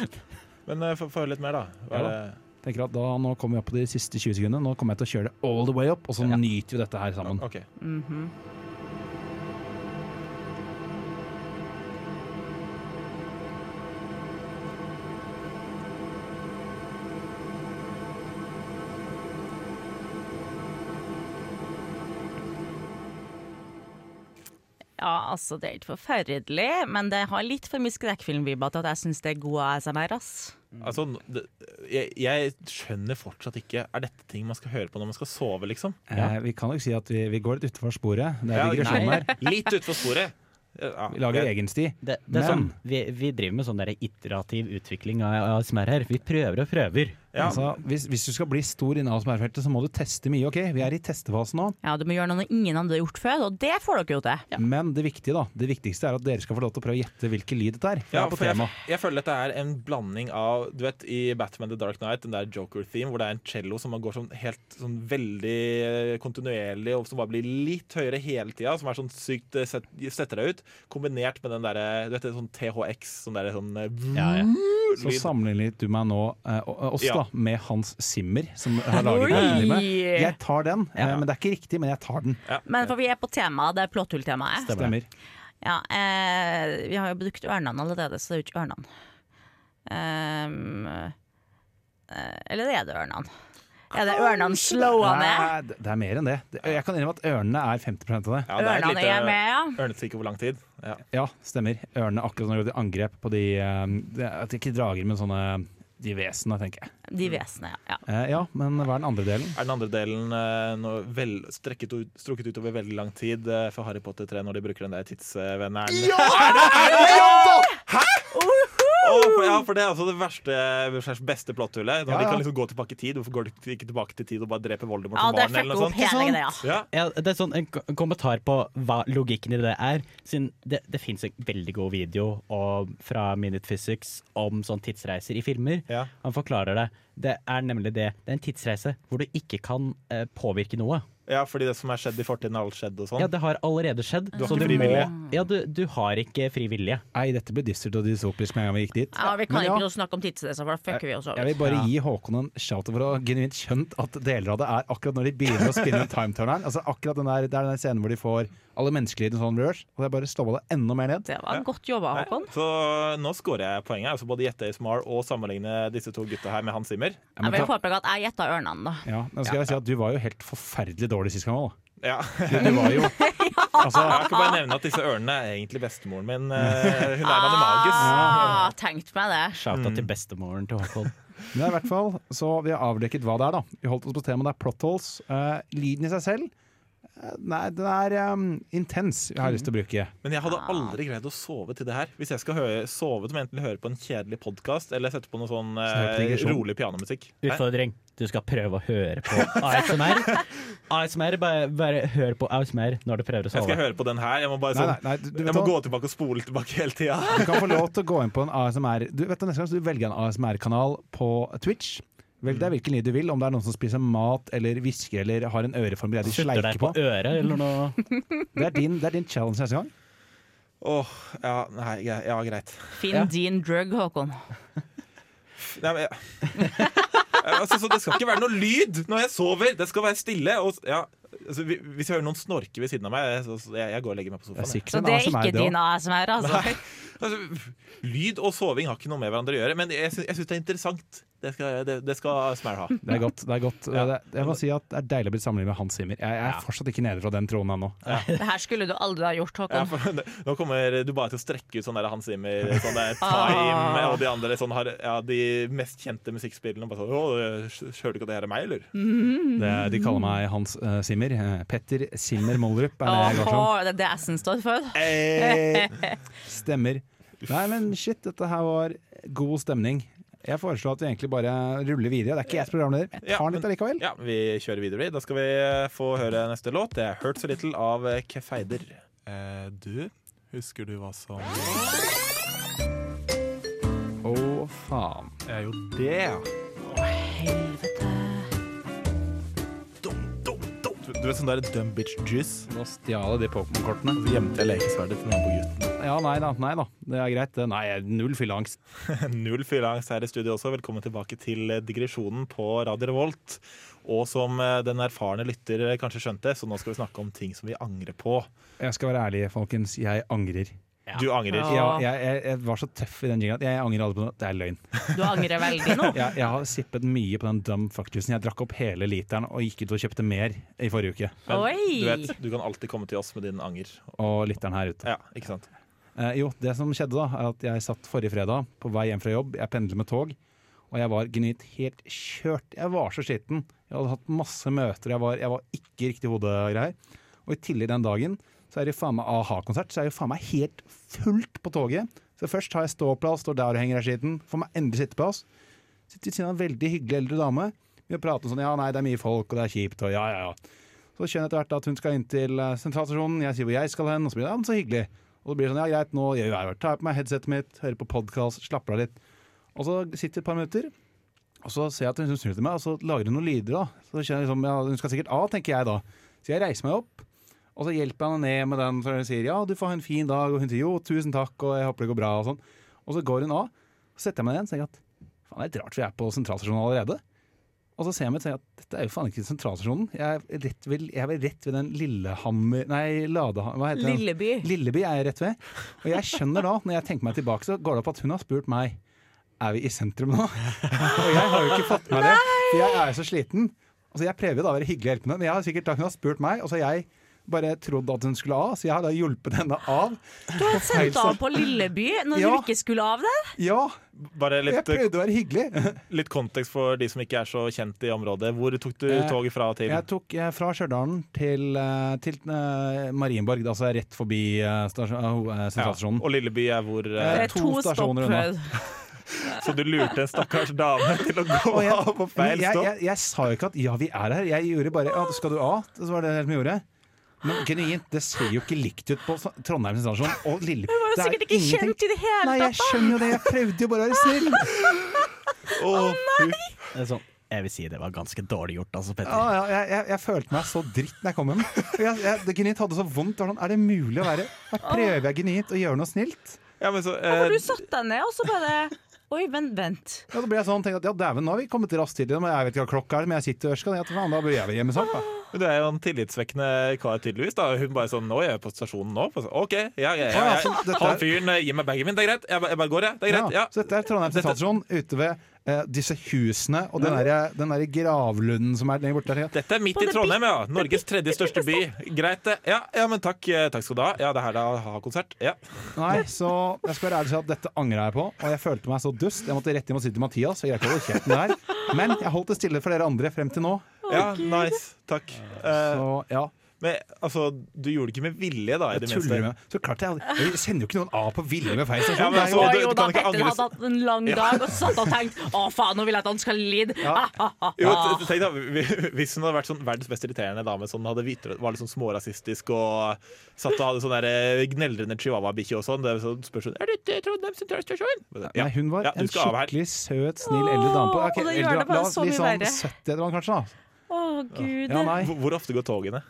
[LAUGHS] Men eh, få høre litt mer, da. Hva er Ja. det? Tenker at da, Nå kommer vi opp på de siste 20 sekundene. Nå kommer jeg til å kjøre det all the way up, og så nyter vi dette her sammen. Okay. Mm -hmm. Ja, altså, det er litt forferdelig, men det har litt for mye skrekkfilmvibber til at jeg syns det er god ASMR, ass. Altså, det, jeg, jeg skjønner fortsatt ikke Er dette ting man skal høre på når man skal sove, liksom? Eh, vi kan jo si at vi, vi går litt utenfor sporet. Det er Ja, digresjon her. Litt utenfor sporet. Ja, Vi lager egen sti. Det, det Men- sånn, vi, vi driver med sånn der iterativ utvikling av ASMR her. Vi prøver og prøver. Ja. Altså, hvis, hvis du skal bli stor innen ASMR-feltet, så må du teste mye. ok? Vi er i testefasen nå. Ja, du må gjøre noe ingen andre har gjort før, og det får dere jo til. Men det viktige da, det viktigste er at dere skal få lov til å prøve å gjette hvilken lyd dette er. Ja, på for jeg, tema. jeg føler dette er en blanding av Du vet i Batman The Dark Knight, den der Joker-theme, hvor det er en cello som går sånn helt sånn veldig eh, kontinuerlig, og som bare blir litt høyere hele tida, som er sånn sykt eh, set, setter deg ut, kombinert med den derre Du vet det sånn THX, sånn derre sånn eh, Ja, ja. Så sammenlignet du meg nå, eh, og- oss Ja. da, med Hans Zimmer, som har laget den. Jeg tar den, eh, Ja. men det er ikke riktig, men jeg tar den. Men for vi er på temaet, det er plåthulltemaet. Stemmer. Ja, eh, vi har jo brukt ørnene allerede, så det er jo ikke ørnene. Ehm, eh, eller er det ørnene? Er det ørnene slåa ned? det er mer enn det. Jeg kan innrømme at ørnene er 50 av det. Ja, det er et Ørnene lite er med, ja. ørnestikk over lang tid. Ja. Ja, stemmer. Ørnene akkurat når de angrep på de de Ikke drager, men sånne de vesenene, tenker jeg. De vesene, ja. ja. Eh, ja, men hva er den andre delen? Er den andre delen eh, vel, strekket ut, strukket ut over veldig lang tid eh, for Harry Potter 3 når de bruker den der tidsvenneren? Ja! Er det, er det det? For, ja, for det er altså det verste slags beste plotthullet. Når Ja, de kan liksom gå tilbake i tid. Hvorfor går de ikke tilbake til tid og bare dreper Voldemort Ja, som det barn? eller noe sånt? Ja. Ja, det er sånn en kommentar på hva logikken i det er. Siden det, det fins en veldig god video og, fra Minute Physics om sånn tidsreiser i filmer. Ja. Han forklarer det. Det er nemlig det. Det er en tidsreise hvor du ikke kan eh, påvirke noe. Ja, fordi det som er skjedd i fortiden, har alt skjedd og sånn. Ja, det har allerede skjedd. Du har så ikke fri vilje. Ja, du, du har ikke fri vilje. Nei, dette ble dystert og dystopisk med en gang vi gikk dit. Ja, vi kan Men ja, ikke snakke om tidsnesa, for da fucker vi oss over. Jeg vil bare Ja. gi Håkon en shout for å ha genuint skjønt at deler av det er akkurat når de begynner å spinne timeturneren. Altså akkurat den der, det er den scenen hvor de får alle menneskelydene sånn reverse, og er bare slår det enda mer ned. Det var godt jobba, Nei, Håkon. Så nå scorer jeg poenget. Altså både gjette ASMR og sammenligne disse to gutta her med Hans Zimmer. Jeg vil påpeke at jeg gjetta ørnene, da. ja, nå skal jeg si at Du var jo helt forferdelig dårlig sist gang òg. Ja. Du var jo [LAUGHS] altså, Jeg kan bare nevne at disse ørnene er egentlig bestemoren min. Eh, Hun er en animagus. Ah, tenkt meg det. Shouta Mm. til bestemoren til Håkon. [LAUGHS] Men i hvert fall, så vi har avdekket hva det er, da. Vi holdt oss på temaet, det er plot holes. Uh, lyden i seg selv eh, Nei, den er um, intens, jeg har lyst til å bruke. Men jeg hadde aldri greid å sove til det her. Hvis jeg skal høre, sove til enten høre på en kjedelig podkast eller sette på noe sånn digresjon. rolig pianomusikk. Utfordring. Du skal prøve å høre på ASMR. ASMR, [LAUGHS] bare, bare hør på ASMR når du prøver å Jeg skal høre på den her. Jeg må bare sånn nei, nei, du, Jeg må gå tilbake og spole tilbake hele tida. Du kan få lov til å gå inn på en ASMR Du vet du, Neste gang så du velger en ASMR-kanal på Twitch. Velg deg hvilken lyd du vil, om det er noen som spiser mat eller hvisker eller har en øreform de sleiker på på. øret eller noe. Det er din, det er din challenge neste gang. Åh, ja, nei, ja, ja, greit. Finn Ja. din drug, Håkon. Nei, men, jeg- [LAUGHS] altså, så det skal ikke være noe lyd når jeg sover. Det skal være stille. Og, ja, altså, hvis jeg hører noen snorke ved siden av meg, så, jeg, jeg går og legger meg på sofaen. Det Så det er ikke din. ASMR, altså. Nei, altså, lyd og soving har ikke noe med hverandre å gjøre, men jeg, sy- jeg syns det er interessant. Det skal, det, det skal Smell ha. Det er godt. det er godt Ja. det, Jeg må si at det er deilig å bli sammenlignet med Hans Zimmer. Jeg, jeg er Ja. fortsatt ikke nede fra den tronen ennå. [LAUGHS] Det her skulle du aldri ha gjort, Ja, Håkon. for, nå kommer du bare til å strekke ut sånn der Hans Zimmer, sånn der Ah. Og de andre sånn har, ja, de mest kjente musikkspillene. Bare sånn, Å, Hører du ikke at det her er meg, eller? Det, de kaller meg Hans uh, Zimmer. Eh, Petter Zimmer Mollerup er det jeg går som. Det er det S-en står for. Eh, [LAUGHS] stemmer. Nei, men shit, dette her var god stemning. Jeg foreslår at vi egentlig bare ruller videre. Det er ikke jeg som programleder. Jeg Ja, tar den litt allikevel. Ja, vi kjører videre. Da skal vi eh, få høre neste låt. Det er 'Hurt So Little' av eh, Kefeider. Eh, du, husker du hva som Å, faen. Det er jo det, ja. Helvete. Du, vet sånn der dumb bitch juice? Nå stjal jeg de Pokémon-kortene. Så gjemte jeg lekesverdet til nabogutten. Ja, nei da. Nei da. Det er greit. Nei, null fylleangst. [LAUGHS] Null fylleangst her i studio også. Velkommen tilbake til eh, digresjonen på Radio Revolt. Og som eh, den erfarne lytter eh, kanskje skjønte, så nå skal vi snakke om ting som vi angrer på. Jeg skal være ærlig, folkens. Jeg angrer. Du angrer. Ja. Jeg, jeg, jeg, var så tøff i den jinglen at jeg angrer aldri på noe. Det er løgn. Du angrer veldig nå. [LAUGHS] Jeg, jeg har sippet mye på den dumb fuck-juicen. Jeg drakk opp hele literen og gikk ut og kjøpte mer i forrige uke. Men Oi. du vet, du kan alltid komme til oss med din anger. Og literen her ute. Ja, ikke sant? Eh, jo, det som skjedde da, er at jeg satt forrige fredag på vei hjem fra jobb. Jeg pendler med tog, og jeg var genuint helt kjørt. Jeg var så skitten. Jeg hadde hatt masse møter, jeg var, jeg var ikke riktig hodegreier. Og i tillegg den dagen så er det faen meg a-ha-konsert, så er det faen meg helt fullt på toget. Så først har jeg ståplass, står der og henger i skitten. Får meg endelig sitteplass. Sitter ved siden av en veldig hyggelig eldre dame. Vi prater sånn ja, nei, det er mye folk, og det er kjipt, og ja, ja, ja. Så skjønner jeg etter hvert at hun skal inn til eh, sentralstasjonen, jeg sier hvor jeg skal hen, og så blir det ja, så hyggelig. Og så blir det sånn, ja greit, nå gjør jeg det. Tar jeg på meg headsetet mitt, hører på podkast, slapper av litt. Og så sitter et par minutter, og så ser jeg at hun snur til meg, og så lager hun noen lyder. da. Så kjenner jeg liksom, ja, Hun skal sikkert av, tenker jeg da. Så jeg reiser meg opp, og så hjelper jeg henne ned med den, så hun sier ja, du får ha en fin dag, og hun sier jo, tusen takk, og jeg håper det går bra, og sånn. Og så går hun av, så setter jeg meg ned og tenker at faen, det er litt rart, vi er på sentralstasjonen allerede. Og så ser jeg meg og tenker at dette er jo faen ikke sentralstasjonen. Jeg er rett ved, jeg er rett ved den Lillehammer Nei, Ladehammer Hva heter den? Lilleby. Lilleby er jeg rett ved. Og jeg skjønner da, når jeg tenker meg tilbake, så går det opp at hun har spurt meg Er vi i sentrum nå. [LAUGHS] Og jeg har jo ikke fått med det, for jeg er jo så sliten. Altså Jeg prøver jo da å være hyggelig og hjelpende, men jeg har sikkert da hun har spurt meg, og så har jeg bare trodd at hun skulle av, så jeg har da hjulpet henne av. Du har sendt av på Lilleby når Ja. du ikke skulle av det? Ja, Bare jeg prøvde å være hyggelig. [LAUGHS] litt kontekst for de som ikke er så kjent i området. Hvor tok du Eh, toget fra til? Jeg tok eh, fra Stjørdal til, eh, til Marienborg, altså rett forbi stasjonen. Ja. Og Lilleby er hvor Eh, Det to to stasjoner unna. [LAUGHS] Så du lurte en stakkars dame til å gå jeg, av på feil jeg, stopp? jeg, jeg sa jo ikke at 'ja, vi er her'. Jeg gjorde bare 'ja, skal du av?' Så var det det vi gjorde. Men genuint, det ser jo ikke likt ut på Trondheim stasjon og Lille... Hun var jo er sikkert ikke ingenting- kjent i det hele tatt! Nei, jeg skjønner jo det. Jeg prøvde jo bare å være snill. [LAUGHS] Å, nei Det er sånn, jeg vil si det var ganske dårlig gjort, altså, Petter. Ja, ja, jeg, jeg, jeg følte meg så dritt når jeg kom hjem. Jeg, jeg, det genuint hadde så vondt. Sånn, Er det mulig å være Her prøver jeg genuint å gjøre noe snilt. Ja, men så, eh... eh, du satte deg ned, og så bare Oi, vent, vent. Ja, da ble jeg sånn, tenkte at ja, dæven, nå har vi kommet raskt til det. Men jeg vet ikke hva klokka er, men jeg sitter og ørsker. Da bør jeg være hjemme sånn. Da. Men Du er jo en tillitsvekkende kar, tydeligvis. da Hun bare sånn 'Nå er jeg på stasjonen nå.' Så, OK, ja, ja, ja, Å, ja, ja. så Han fyren eh, gir meg bagen min. Det er greit. Jeg, ba- jeg bare går, jeg. Det er greit. Ja. Så dette er Trondheim sentralstasjon ute ved eh, disse husene og den der, den der gravlunden som er lenger borte der. Dette er midt i Trondheim, ja. Norges tredje største by. Greit, det. Ja, ja, men takk, eh, takk skal du ha. Ja, det er her det er ha-konsert. Ja. Nei, så jeg skal være ærlig og si at dette angrer jeg på, og jeg følte meg så dust. Jeg måtte rett hjem og si til Mathias, jeg greide ikke å holde kjeften der. Men jeg holdt det stille for dere andre frem til nå. Ja, nice. Takk. Eh, Så ja, men altså, du gjorde det ikke med vilje, da, i det minste. med Så klart jeg, jeg sender jo ikke noen av på vilje med feil stasjon. Ja, men altså, jo- du- jo da, Petter angre- hadde hatt en lang dag og satt og tenkt Å faen, nå vil jeg at han skal lide. Ja. Jo, tenk da, Hvis hun hadde vært sånn verdens mest irriterende dame som hadde vitret, var litt sånn smårasistisk og satt og hadde sånn eh, gneldrende chihuahua-bikkje og sånn, det så spørs hun Er dette Trondheim sentralstasjon? Ja. Nei, hun var Ja, en skikkelig søt, snill eldre dame. På, Åh, og det eldre, gjør det bare la mye verre. Litt sånn verre. 70 eller noe, kanskje. da Å gud. Ja, nei. Hvor, hvor ofte går togene?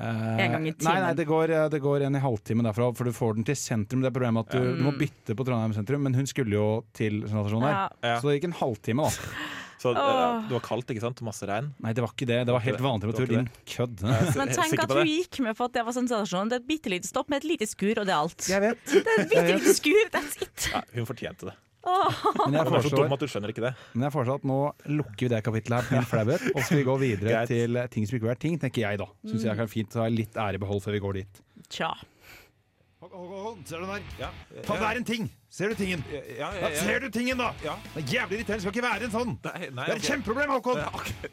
Eh, En gang i Nei, nei det, går, eh, det går en i halvtime derfra, for du får den til sentrum. Det er problemet at du, du må bytte på Trondheim sentrum, men hun skulle jo til stasjonen der. Ja. Så det gikk en halvtime, da. Så oh. Det var kaldt, ikke sant? Og masse regn. Nei, det var ikke det. Det var helt vanlig temperatur. Din kødd. Men tenk at hun gikk med for at det var sensasjonen. Det er et bitte lite stopp med et lite skur, og det er alt. Jeg vet. Det er et bitte lite skur, that's it. Ja, hun fortjente det. Men jeg er så foreslår, dum at du skjønner ikke det. men jeg foreslår at nå lukker vi det kapittelet her, min flauhet, og så skal vi gå videre til ting som ikke er ting, tenker jeg da. Syns jeg er fint å ha litt ære i behold før vi går dit. Tja. Ser du den der? Ja, det er en ting! Ser du tingen? ja, Ja, ser du tingen, da? Ja. Det er jævlig irriterende. Skal ikke være en sånn. Nei, nei, Det er et okay. kjempeproblem, Håkon!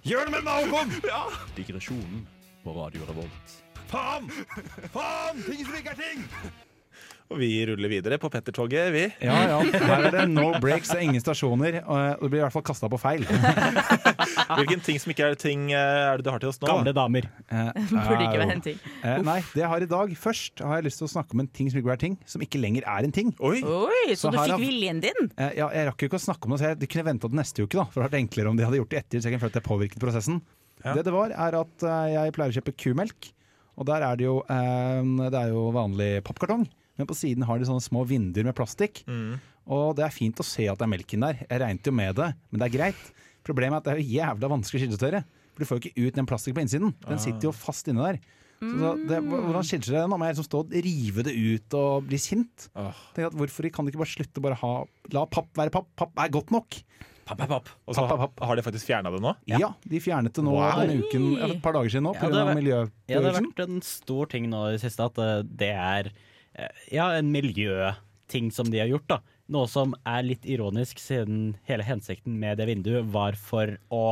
Gjør noe med den, Håkon! [LAUGHS] Håkon! Digresjonen på Radio Revolt. Faen! Faen! Ting som ikke er ting! Og vi ruller videre på Petter-toget, vi. Ja, ja. Her er det no breaks, er ingen stasjoner. Og du blir i hvert fall kasta på feil. [LAUGHS] Hvilken ting som ikke er ting eh, er det du har til oss nå? Gamle damer. Eh, [LAUGHS] Burde ikke være en ting. Eh, nei, det jeg har i dag Først har jeg lyst til å snakke om en ting som ikke er ting, som ikke lenger er en ting. Oi! Oi, så, Så du fikk har- viljen din? Eh, ja, jeg rakk jo ikke å snakke om det, så jeg, de kunne venta til neste uke. da For Det hadde vært enklere om de hadde gjort det etter, så jeg kunne følt det påvirket prosessen. Ja. Det det var, er at eh, jeg pleier å kjøpe kumelk, og der er det jo, eh, det er jo vanlig pappkartong. Men på siden har de sånne små vinduer med plastikk. Mm. Og det er fint å se at det er melken der. Jeg regnet jo med det, men det er greit. Problemet er at det er jo jævla vanskelig å skiltetørre. For du får jo ikke ut den plastikken på innsiden. Den sitter jo fast inne der. Så, så det, hvordan skiller seg det? Nå må jeg liksom stå og rive det ut og bli sint. Åh. Tenk at Hvorfor kan de ikke bare slutte å bare ha La papp være papp. Papp er godt nok. Papp, er papp. Og så Papp, papp, har de faktisk fjerna det nå? Ja, de fjernet det nå Wow. denne uken, et par dager siden nå Ja, pga. det har vært- Ja, det har vært en stor ting nå i det siste at eh, det er ja, en miljøting som de har gjort. da. Noe som er litt ironisk, siden hele hensikten med det vinduet var for å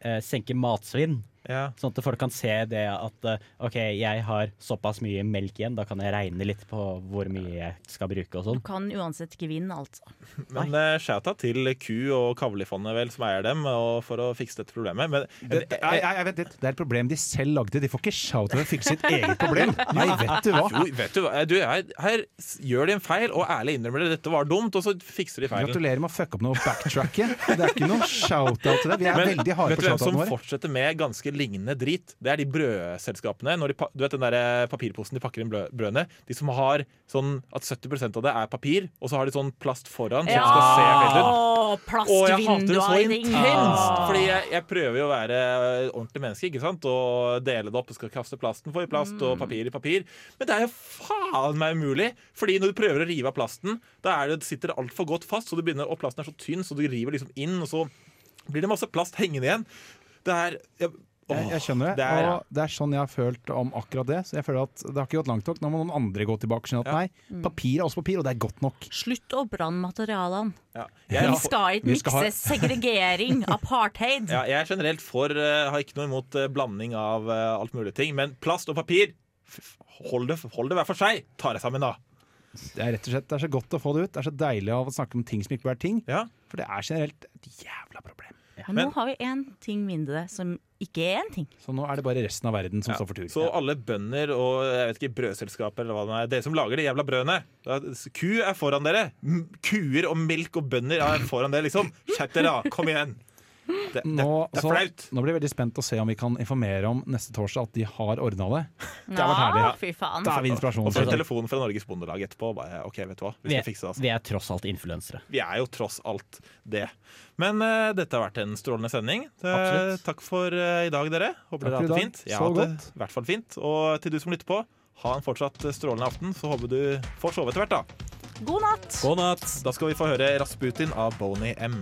eh, senke matsvinn. Ja. Sånn at folk kan se det at eh, OK, jeg har såpass mye melk igjen, da kan jeg regne litt på hvor mye jeg skal bruke og sånn. Du kan uansett ikke vinne, altså. Men uh, shout-out til Ku og Kavlifondet vel, som eier dem, og for å fikse dette problemet. Men Det, det, jeg, jeg vet, litt. det er et problem de selv lagde. De får ikke shout til å fikse sitt eget [LAUGHS] problem. Nei, vet du hva? jo, vet du hva? Du, her, her gjør de en feil, og ærlig innrømmer det. Dette var dumt, og så fikser de feilen. Gratulerer med å fucke opp noe backtracke. Det er ikke noe shout-out til det. Vi er Men veldig harde på shoutouten vår vet du hvem som fortsetter med ganske lignende drit? Det er de brødselskapene. Når de, du vet den der papirposen de pakker inn brødene? De som har sånn at 70% av det er papir, og så har de sånn plast foran som skal se ut. Og jeg hater det så intenst! Fordi jeg, jeg prøver jo å være ordentlig menneske ikke sant? og dele det opp. Skal kaste plasten for i plast og papir i papir. Men det er jo faen meg umulig! Fordi når du prøver å rive av plasten, da er det, sitter det altfor godt fast, så begynner, og plasten er så tynn, så du river liksom inn, og så blir det masse plast hengende igjen. Det er jeg, Jeg, jeg skjønner det, det er- og det er sånn jeg har følt om akkurat det. Så jeg føler at det har ikke gått langt nok. Nå må noen andre gå tilbake og skjønne at Ja. nei, papir er også papir, og det er godt nok. Slutt å brenne materialene. Ja. Vi skal ikke mikse ha- segregering, [LAUGHS] apartheid. ja, jeg er generelt for uh, Har ikke noe imot uh, blanding av uh, alt mulig ting, men plast og papir Hold det, hold det hver for seg! Ta det sammen, da. Det er rett og slett det er så godt å få det ut. Det er så deilig å snakke om ting som ikke bør være ting. Ja. For det er generelt et jævla problem. Men Men- nå har vi én ting mindre som ikke er en ting. Så nå er det bare resten av verden som Ja. står for tur. Så alle bønder og jeg vet ikke, brødselskaper eller hva det er, dere som lager de jævla brødene Ku er foran dere. Kuer og melk og bønder er foran dere, liksom. Skjerp dere, da. Kom igjen. Det, det, Nå, det er så, flaut. nå blir jeg veldig spent å se om vi kan informere om neste torsdag at de har ordna det. Det har vært herlig, ja. Fy faen. Da er vi inspirasjon. Og så en telefon fra Norges Bondelag etterpå. Bare, ok, vet du hva, vi Vi skal fikse det. Altså. vi er tross alt influensere. Vi er jo tross alt det. Men uh, dette har vært en strålende sending. Uh, takk for uh, i dag, dere. Håper dere har hatt det fint. Jeg har hatt det i hvert fall fint. Og til du som lytter på, ha en fortsatt strålende aften. Så håper du får sove etter hvert, da. God natt! God natt! Da skal vi få høre Rasputin av Boney M.